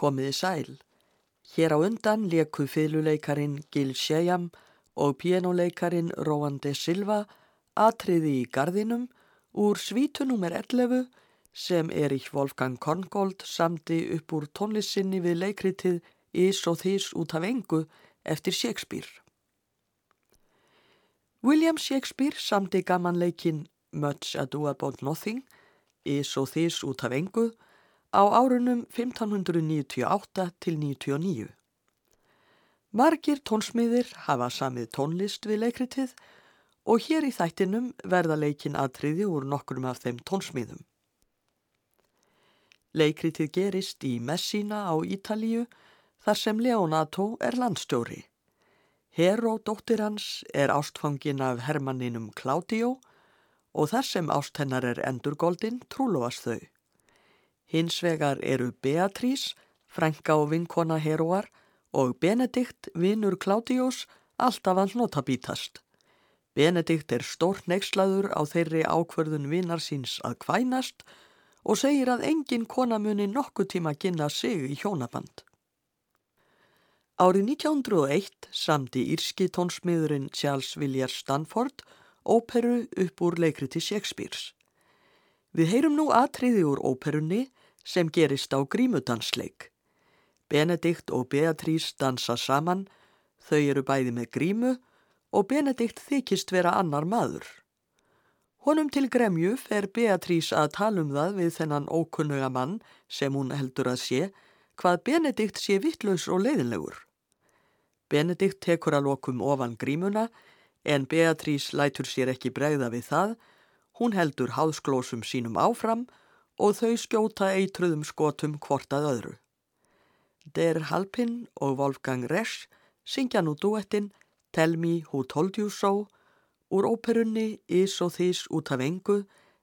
Komiði sæl. Hér á undan leku fylguleikarin Gil Sheyam og pianoleikarin Róan de Silva atriði í gardinum úr svítu nr. 11 sem Erich Wolfgang Korngold samti upp úr tónlissinni við leikritið Is og Þís út af engu eftir Shakespeare. William Shakespeare samti gamanleikin Much Ado About Nothing, Is og Þís út af engu á árunum 1598 til 99. Margir tónsmiðir hafa samið tónlist við leikritið og hér í þættinum verða leikin aðtriði úr nokkrum af þeim tónsmiðum. Leikritið gerist í Messina á Ítalíu þar sem Leonato er landstjóri. Heró dóttir hans er ástfangin af hermanninum Claudio og þar sem ást hennar er endurgoldin trúlóast þau. Hins vegar eru Beatrís, frænka og vinkona Heroar og Benedikt, vinnur Kládiós, alltaf að notabítast. Benedikt er stór neykslaður á þeirri ákverðun vinnar síns að kvænast og segir að engin konamuni nokkuð tíma kynna sig í hjónaband. Árið 1901 samti írski tónsmiðurinn Charles Villiers Stanford óperu upp úr leikriti Shakespeare's. Við heyrum nú aðtriði úr óperunni sem gerist á grímudansleik. Benedikt og Beatrís dansa saman, þau eru bæði með grímu og Benedikt þykist vera annar maður. Honum til gremju fer Beatrís að tala um það við þennan ókunnuga mann sem hún heldur að sé, hvað Benedikt sé vittlaus og leiðinlegur. Benedikt tekur að lokum ofan grímuna en Beatrís lætur sér ekki bregða við það, hún heldur háðsklósum sínum áfram og þau skjóta eitruðum skotum hvort að öðru. Der Halpin og Wolfgang Resch syngja nú duettin Tell Me Who Told You So úr óperunni Is og Þís út af engu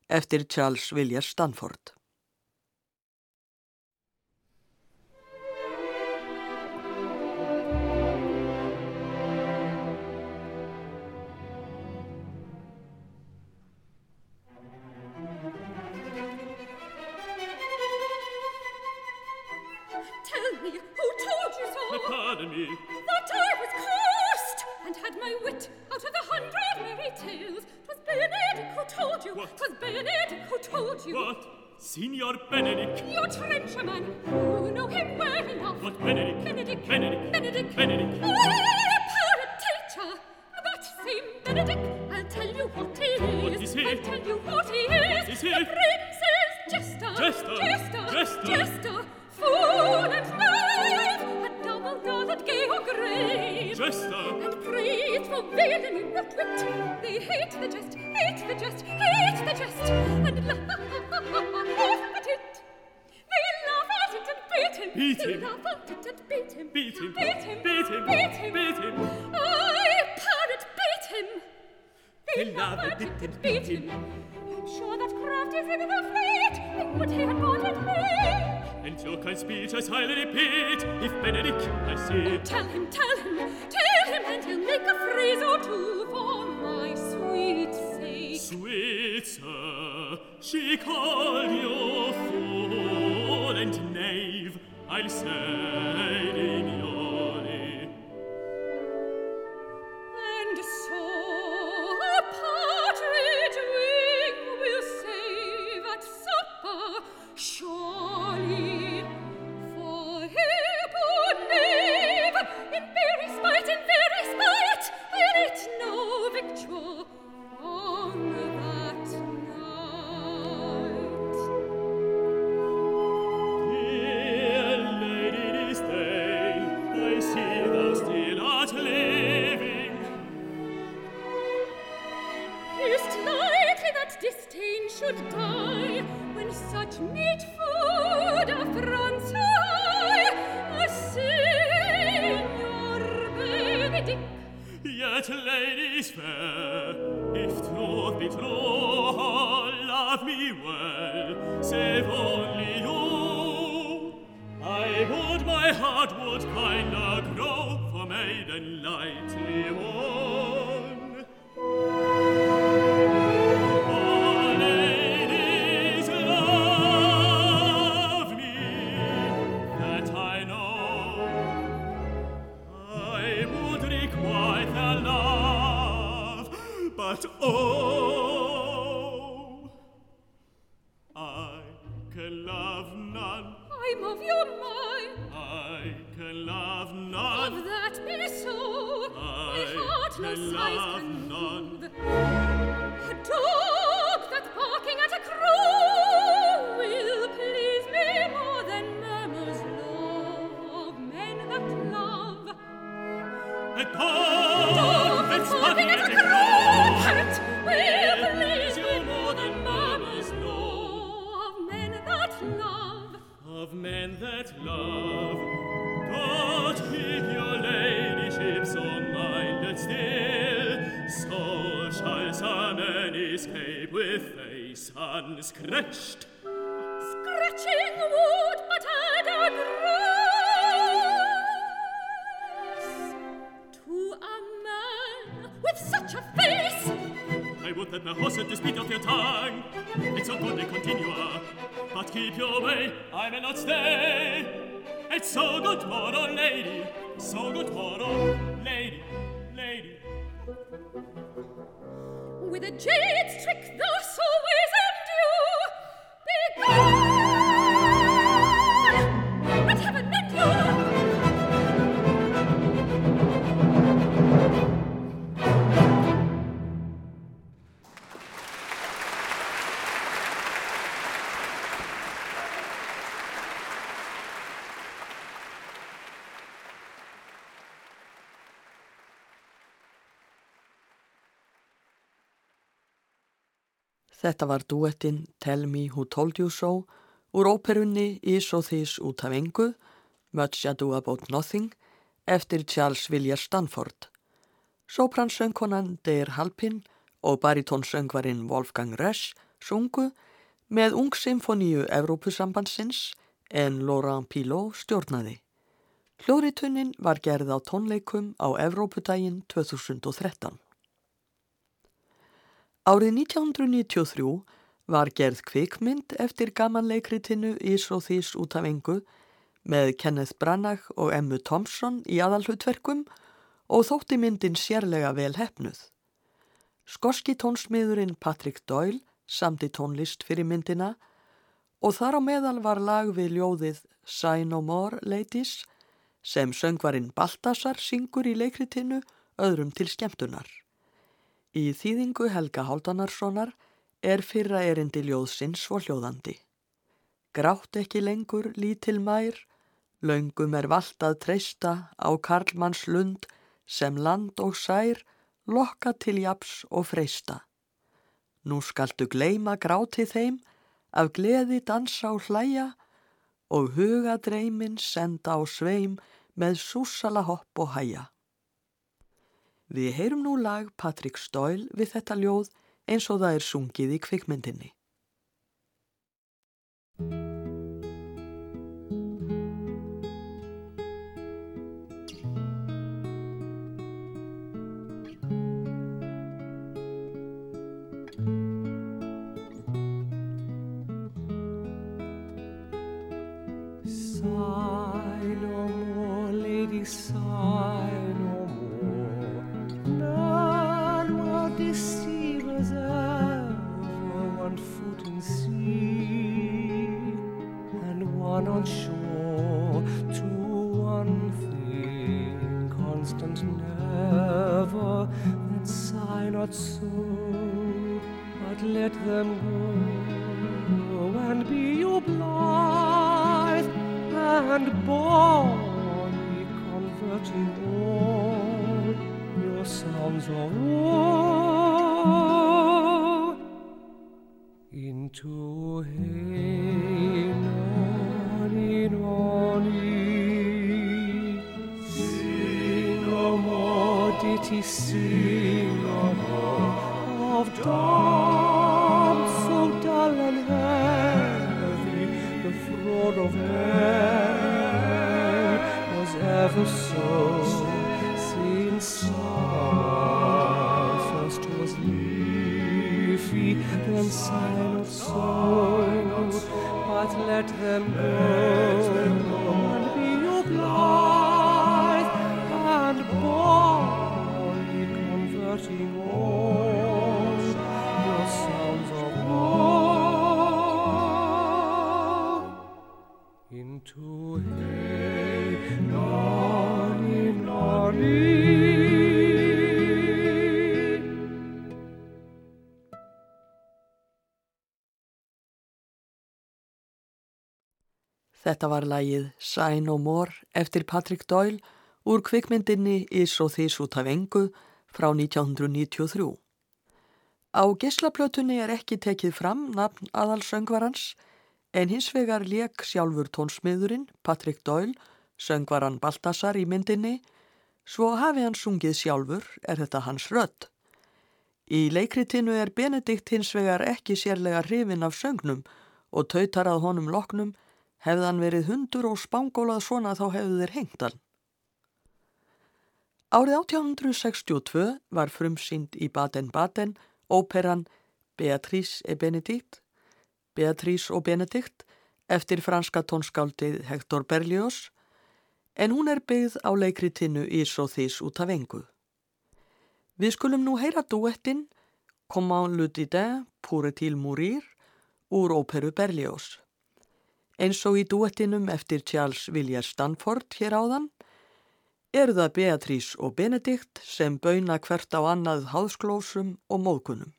eftir Charles Villiers Stanford. 'Twas Benedict who told you. What? Signor Benedict. Your trencherman. You know him well enough. What Benedict? Benedict. Benedict. Benedict. Benedict. Benedict. And beat beat him. I'm sure that craft is in the fleet. And would he had wanted me? And your kind speech I silently repeat, if Benedict I see. Tell him, tell him, tell him, and he'll make a phrase or two for my sweet sake. Sweet sir, she called you fool and knave, I'll say should die when such meat food affronts I, that ladies fair, if truth be true, love me well, save only you. I would my heart would kinder grow, for maiden lightly woe. Face unscratched. Scratching wood, but at a grace. To a man with such a face, I would that my horse had the speed of your tongue. It's so good to continue, but keep your way, I may not stay. It's so good for a lady, so good for a lady, lady. with a jade's trick thou so Þetta var duettinn Tell Me Who Told You So úr óperunni Is og Þís út af engu, Much Ado About Nothing, eftir Charles Villiers Stanford. Sopransöngkonan Deir Halpin og baritónsöngvarinn Wolfgang Resch sungu með ungsymfoníu Evrópusambandsins en Laurent Pilot stjórnaði. Hljóritunnin var gerð á tónleikum á Evrópudaginn 2013. Árið 1993 var gerð kvikmynd eftir gamanleikritinu Ís og Þís út af engu með Kenneth Branagh og Emmu Thompson í aðalhutverkum og þótti myndin sérlega vel hefnuð. Skoski tónsmiðurinn Patrick Doyle samti tónlist fyrir myndina og þar á meðal var lag við ljóðið Say No More Ladies sem söngvarinn Baltasar syngur í leikritinu öðrum til skemmtunar. Í þýðingu Helga Hálfdanarssonar er fyrra erindi ljóðsins svo hljóðandi. Grátt ekki lengur lítil mær, löngum er vald að treysta á Karlmanns lund sem land og sær lokka til japs og freista. Nú skaltu gleima gráti þeim, af gleði dansa og hlæja og huga dreymin senda á sveim með súsala hopp og hæja. Við heyrum nú lag Patrick Stoyle við þetta ljóð eins og það er sungið í kvikmyndinni. Never, then sigh not so, but let them go and be you blithe and bonny, converting all your sounds of woe into hey more so dull and heavy. The fraud of man was ever so since summer first was leafy, then of song. But let them go Þetta var lagið Sigh No More eftir Patrick Doyle úr kvikmyndinni Is og Þís út af engu frá 1993. Á geyslaplötunni er ekki tekið fram nafn aðalsöngvarans en hins vegar leik sjálfur tónsmiðurinn Patrick Doyle, söngvaran Baltasar í myndinni, svo hafi hann sungið sjálfur er þetta hans rödd. Í leikritinu er Benedikt hins vegar ekki sérlega hrifin af söngnum og tautar að honum loknum hefðan verið hundur og spangólað svona þá hefðu þeir hengt hann. Árið 1862 var frumsýnd í Baden-Baden óperan Beatrice et Benedikt, Beatrice og Benedikt eftir franska tónskáldið Hector Berlioz en hún er byggð á leikritinu Ís og Þís út af engu. Við skulum nú heyra duettin Comment le didin pourrait-il mourir úr óperu Berlioz. Eins og í duettinum eftir Charles Villiers Stanford hér áðan eru það Beatrice og Benedikt sem bauna hvert á annað háðsklósum og móðkunum.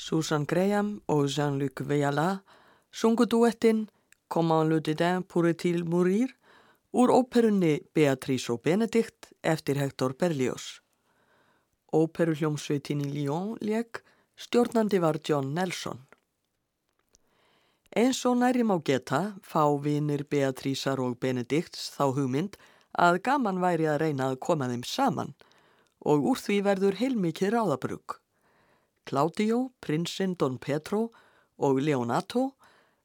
Susan Graham og Jean-Luc Viala sungu duettinn Comment le dédain pourrait-il mourir úr óperunni Beatrice og Benedikt eftir Hector Berlioz. Óperuhljómsveitin í Lyon leik, stjórnandi var John Nelson. Eins og næri má geta fá vinir Beatrísar og Benedikts þá hugmynd að gaman væri að reyna að koma þeim saman og úr því verður heilmikið ráðabrug. Claudio, prinsinn Don Petro og Leonato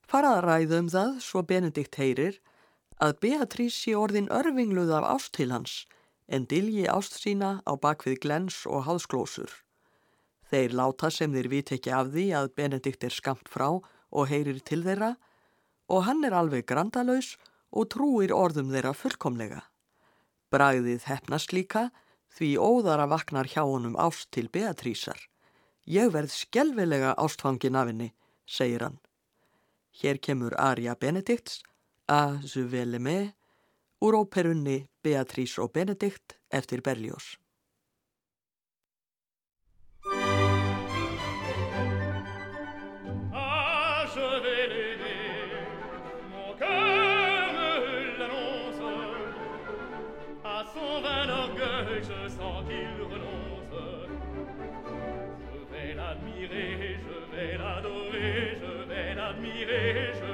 farað að ræða um það svo Benedikt heyrir að Beatrice sé orðin örfingluð af ást til hans en dilji ást sína á bakvið glens og hálsklósur. Þeir láta sem þeir vit ekki af því að Benedikt er skamt frá og heyrir til þeirra og hann er alveg grandalös og trúir orðum þeirra fullkomlega. Bragðið hefnast líka því óðara vaknar hjá honum ást til Beatrísar. Ég verð skjelvilega ástfangin af henni, segir hann. Hér kemur Arja Benedikts, A vais l'aimer, úr óperunni Beatrice og Benedikt eftir Berlioz. dire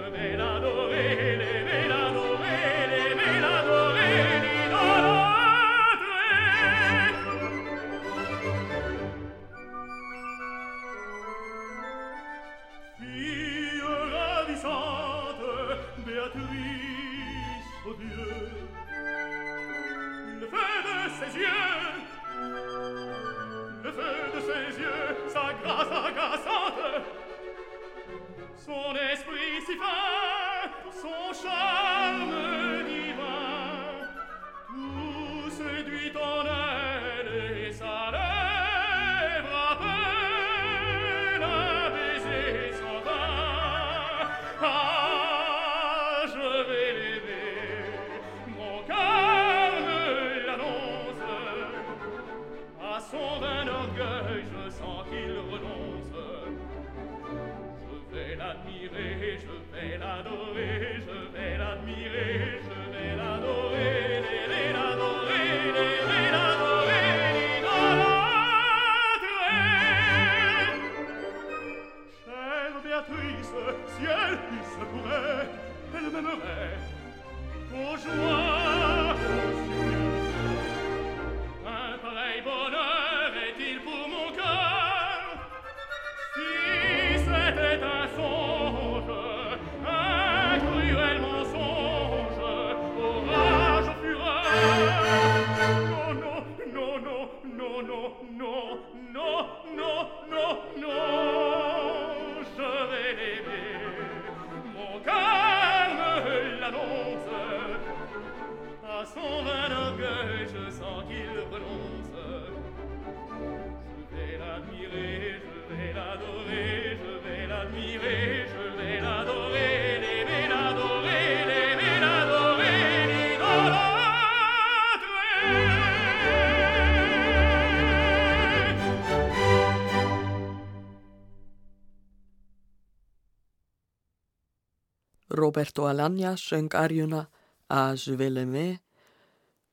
Roberto Alagna söng arjuna A Juveleme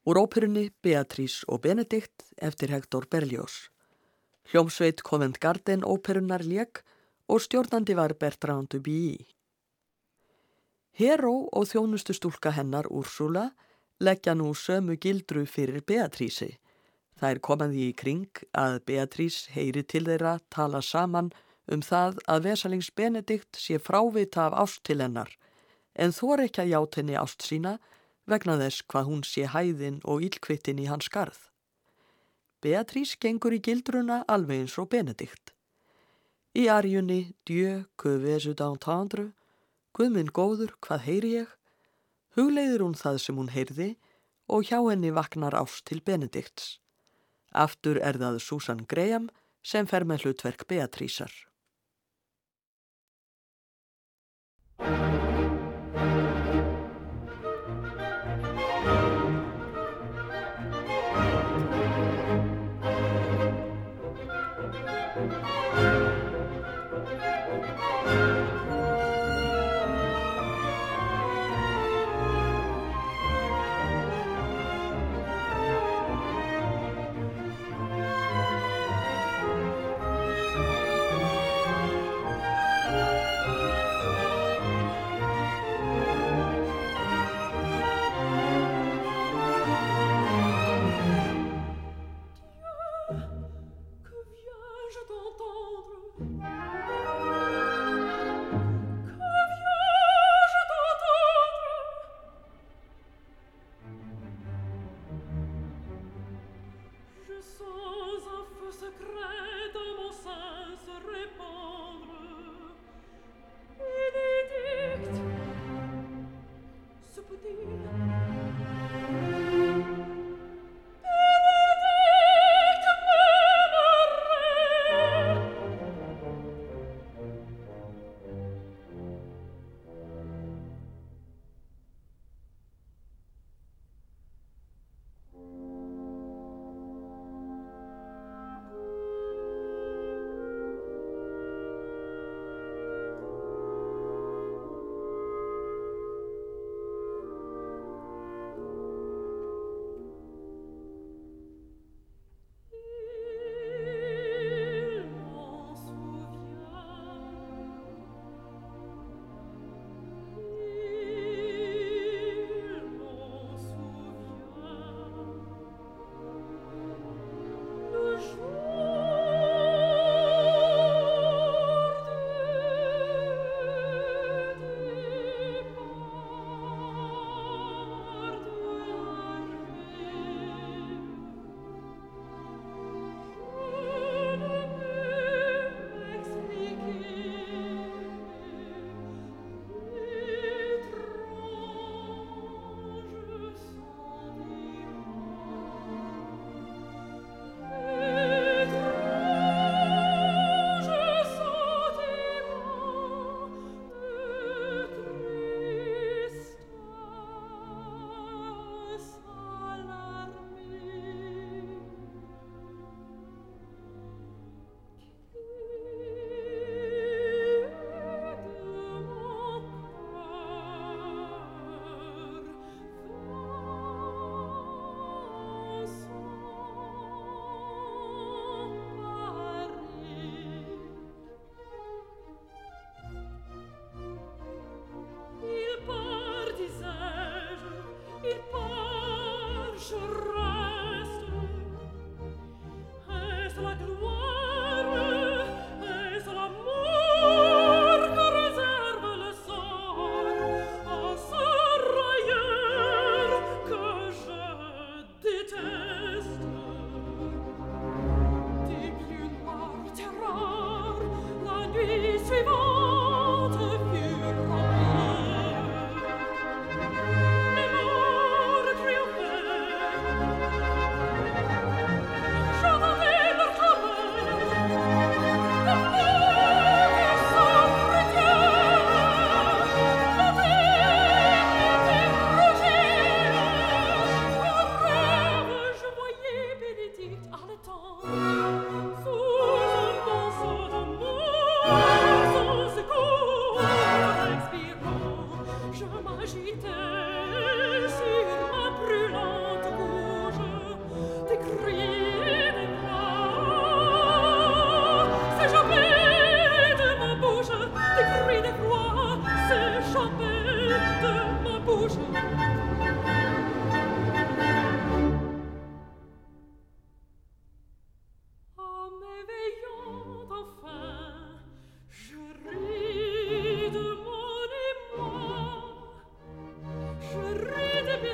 úr óperunni Beatrice og Benedikt eftir Hector Berlioz. Hljómsveit Covent Garden óperunnar lék og stjórnandi var Bertrand Duby. Hero og þjónustu stúlka hennar Úrsula leggja nú sömu gildru fyrir Beatrice. Það er komaði í kring að Beatrice heyri til þeirra tala saman um það að Vesalings Benedikt sé frávita af ást til hennar en þor ekki að ját henni ást sína vegna þess hvað hún sé hæðin og ílkvittin í hans skarð. Beatrice gengur í gildruna alveg eins og Benedikt. Í arjunni Dieu que vesu d'entendre, Guðminn góður, hvað heyri ég? Hugleiður hún það sem hún heyrði og hjá henni vaknar ást til Benedikts. Aftur er það Susan Graham sem fer með hlutverk Beatricear.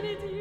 eternity.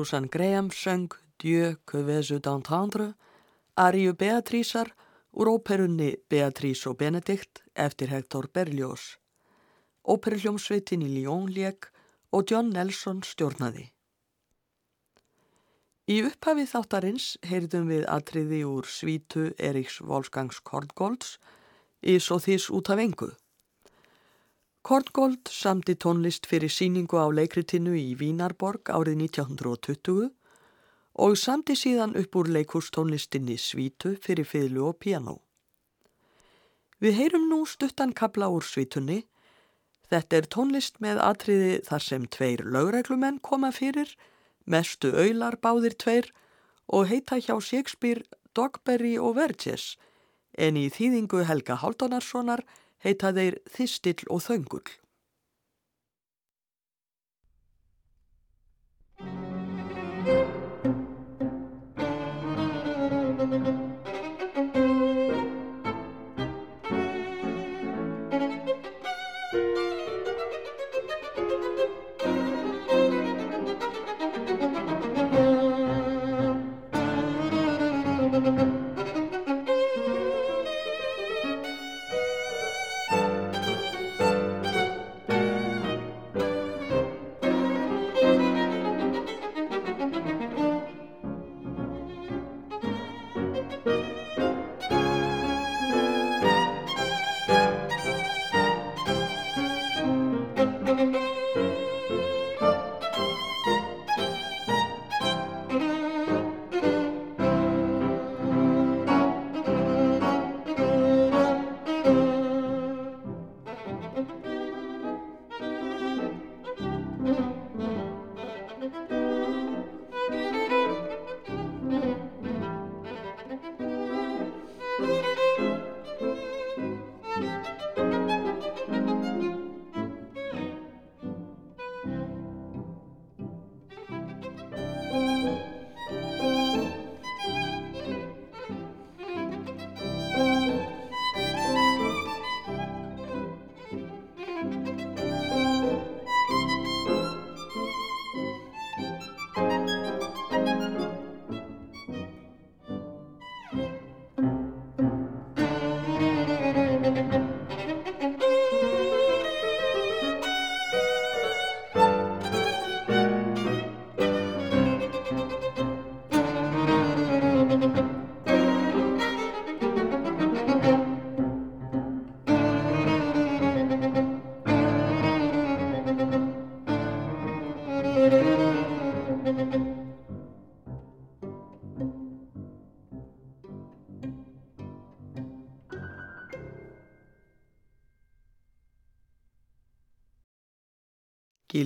Susan Graham söng Dieu que veux d'entendre, Ariu Beatrísar úr óperunni Beatrís og Benedikt eftir Hector Berlioz. Óperuljómsveitin í Lyon lék og John Nelson stjórnaði. Í upphafi þáttarins heyrðum við atriði úr svítu Eriks Wolfgangs Korngolds í Svo þís út af engu. Kortgold samti tónlist fyrir síningu á leikritinu í Vínarborg árið 1920 og samti síðan upp úr leikústónlistinni Svítu fyrir fiðlu og piano. Við heyrum nú stuttan kabla úr Svítunni. Þetta er tónlist með atriði þar sem tveir lögreglumenn koma fyrir, mestu öylar báðir tveir og heita hjá Shakespeare, Dogberry og Verges en í þýðingu Helga Haldonarssonar heita þeir Þistill og Þöngull.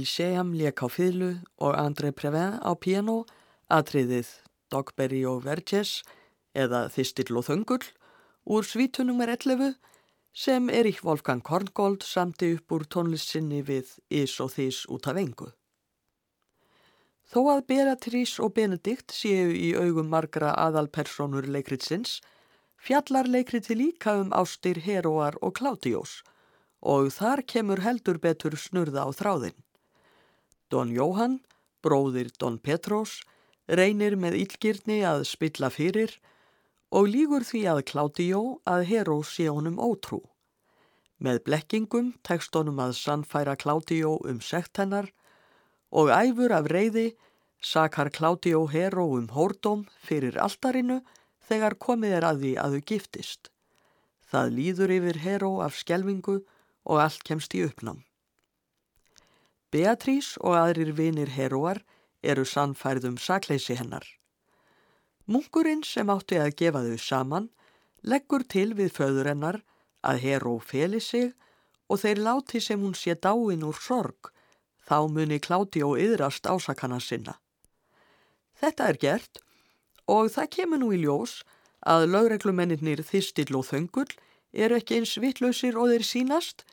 Gil Sheham lék á fýðlu og André Previn á piano, atriðið Dogberry og Verges eða Þistill og Þöngull úr svítunum er 11 sem Erik Wolfgang Korngold samti upp úr tónlistinni við Is og Þís út af engu. Þó að Beatrice og Benedikt séu í augum margra aðalpersonur leikritsins, fjallar leikriti líka um ástir Heroar og Klátiós og þar kemur heldur betur snurða á þráðinn. Don Jóhann, bróðir Don Petrós, reynir með yllgirni að spilla fyrir og lígur því að Kláttijó að Heró sé honum ótrú. Með blekkingum tekst honum að sannfæra Kláttijó um sekt hennar og æfur af reyði sakar Kláttijó Heró um hórdóm fyrir altarinu þegar komið er að því að þau giftist. Það líður yfir Heró af skjelvingu og allt kemst í uppnám. Beatrís og aðrir vinir Heróar eru sannfærðum sakleysi hennar. Munkurinn sem átti að gefa þau saman leggur til við föður hennar að Heró feli sig og þeir láti sem hún sé dáin úr sorg, þá muni kláti og yðrast ásakana sinna. Þetta er gert og það kemur nú í ljós að lögreglumennir þistill og þöngull eru ekki eins vittlausir og þeir sínast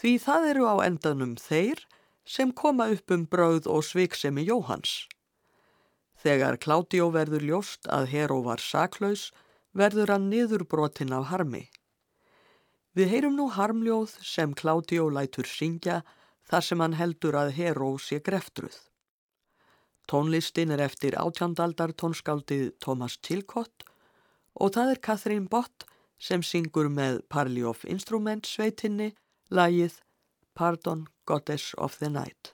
því það eru á endanum þeir sem koma upp um brauð og sviksemi Jóhans. Þegar Kládió verður ljóst að Heró var saklaus verður hann niðurbrotin af harmi. Við heyrum nú harmljóð sem Kládió lætur syngja þar sem hann heldur að Heró sé greftruð. Tónlistin er eftir átjandaldar tónskáldið Thomas Chilcott og það er Catherine Bott sem syngur með Parley of Instrument sveitinni lagið Pardon Goddess of the Night.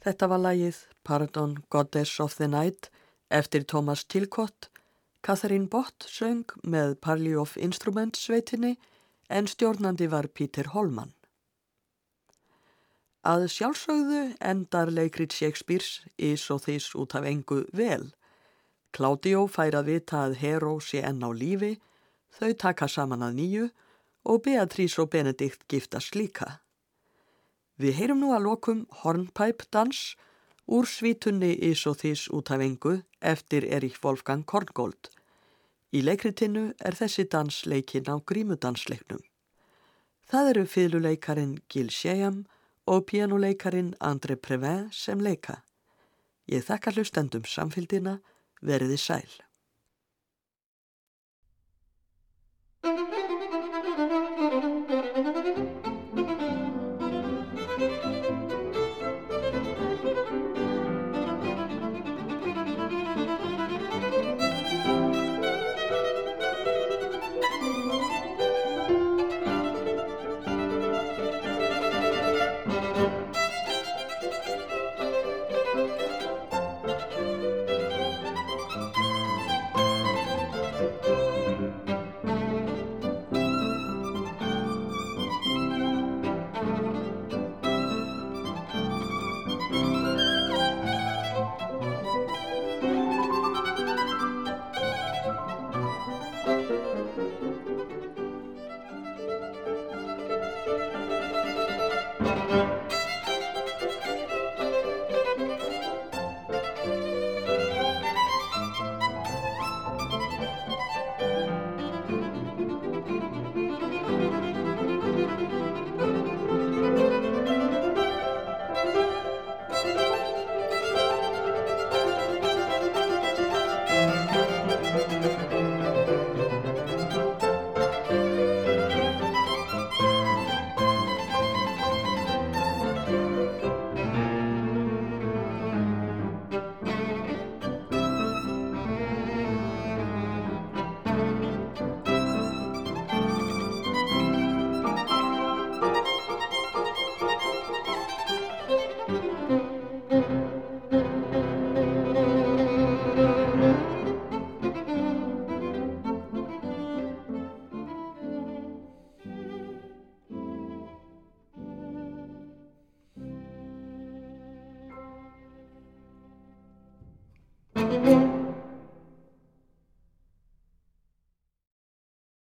Þetta var lagið Pardon Goddess of the Night eftir Thomas Tilcott. Catherine Bott söng með Parley of Instruments sveitinni en stjórnandi var Peter Holman. Að sjálfsögðu endar leikrit Shakespeare's Is og Þís út af engu vel. Claudio fær að vita að Hero sé enn á lífi, þau taka saman að nýju og Beatrice og Benedikt giftast líka. Við heyrum nú að lokum Hornpipe dans úr svítunni Is og Þís út af engu eftir Erich Wolfgang Korngold. Í leikritinu er þessi dans leikinn á grímudansleiknum. Það eru fylguleikarin Gil Sheyam og pianuleikarin André Previn sem leika. Ég þakka hlustendum samfélgina, veriði sæl.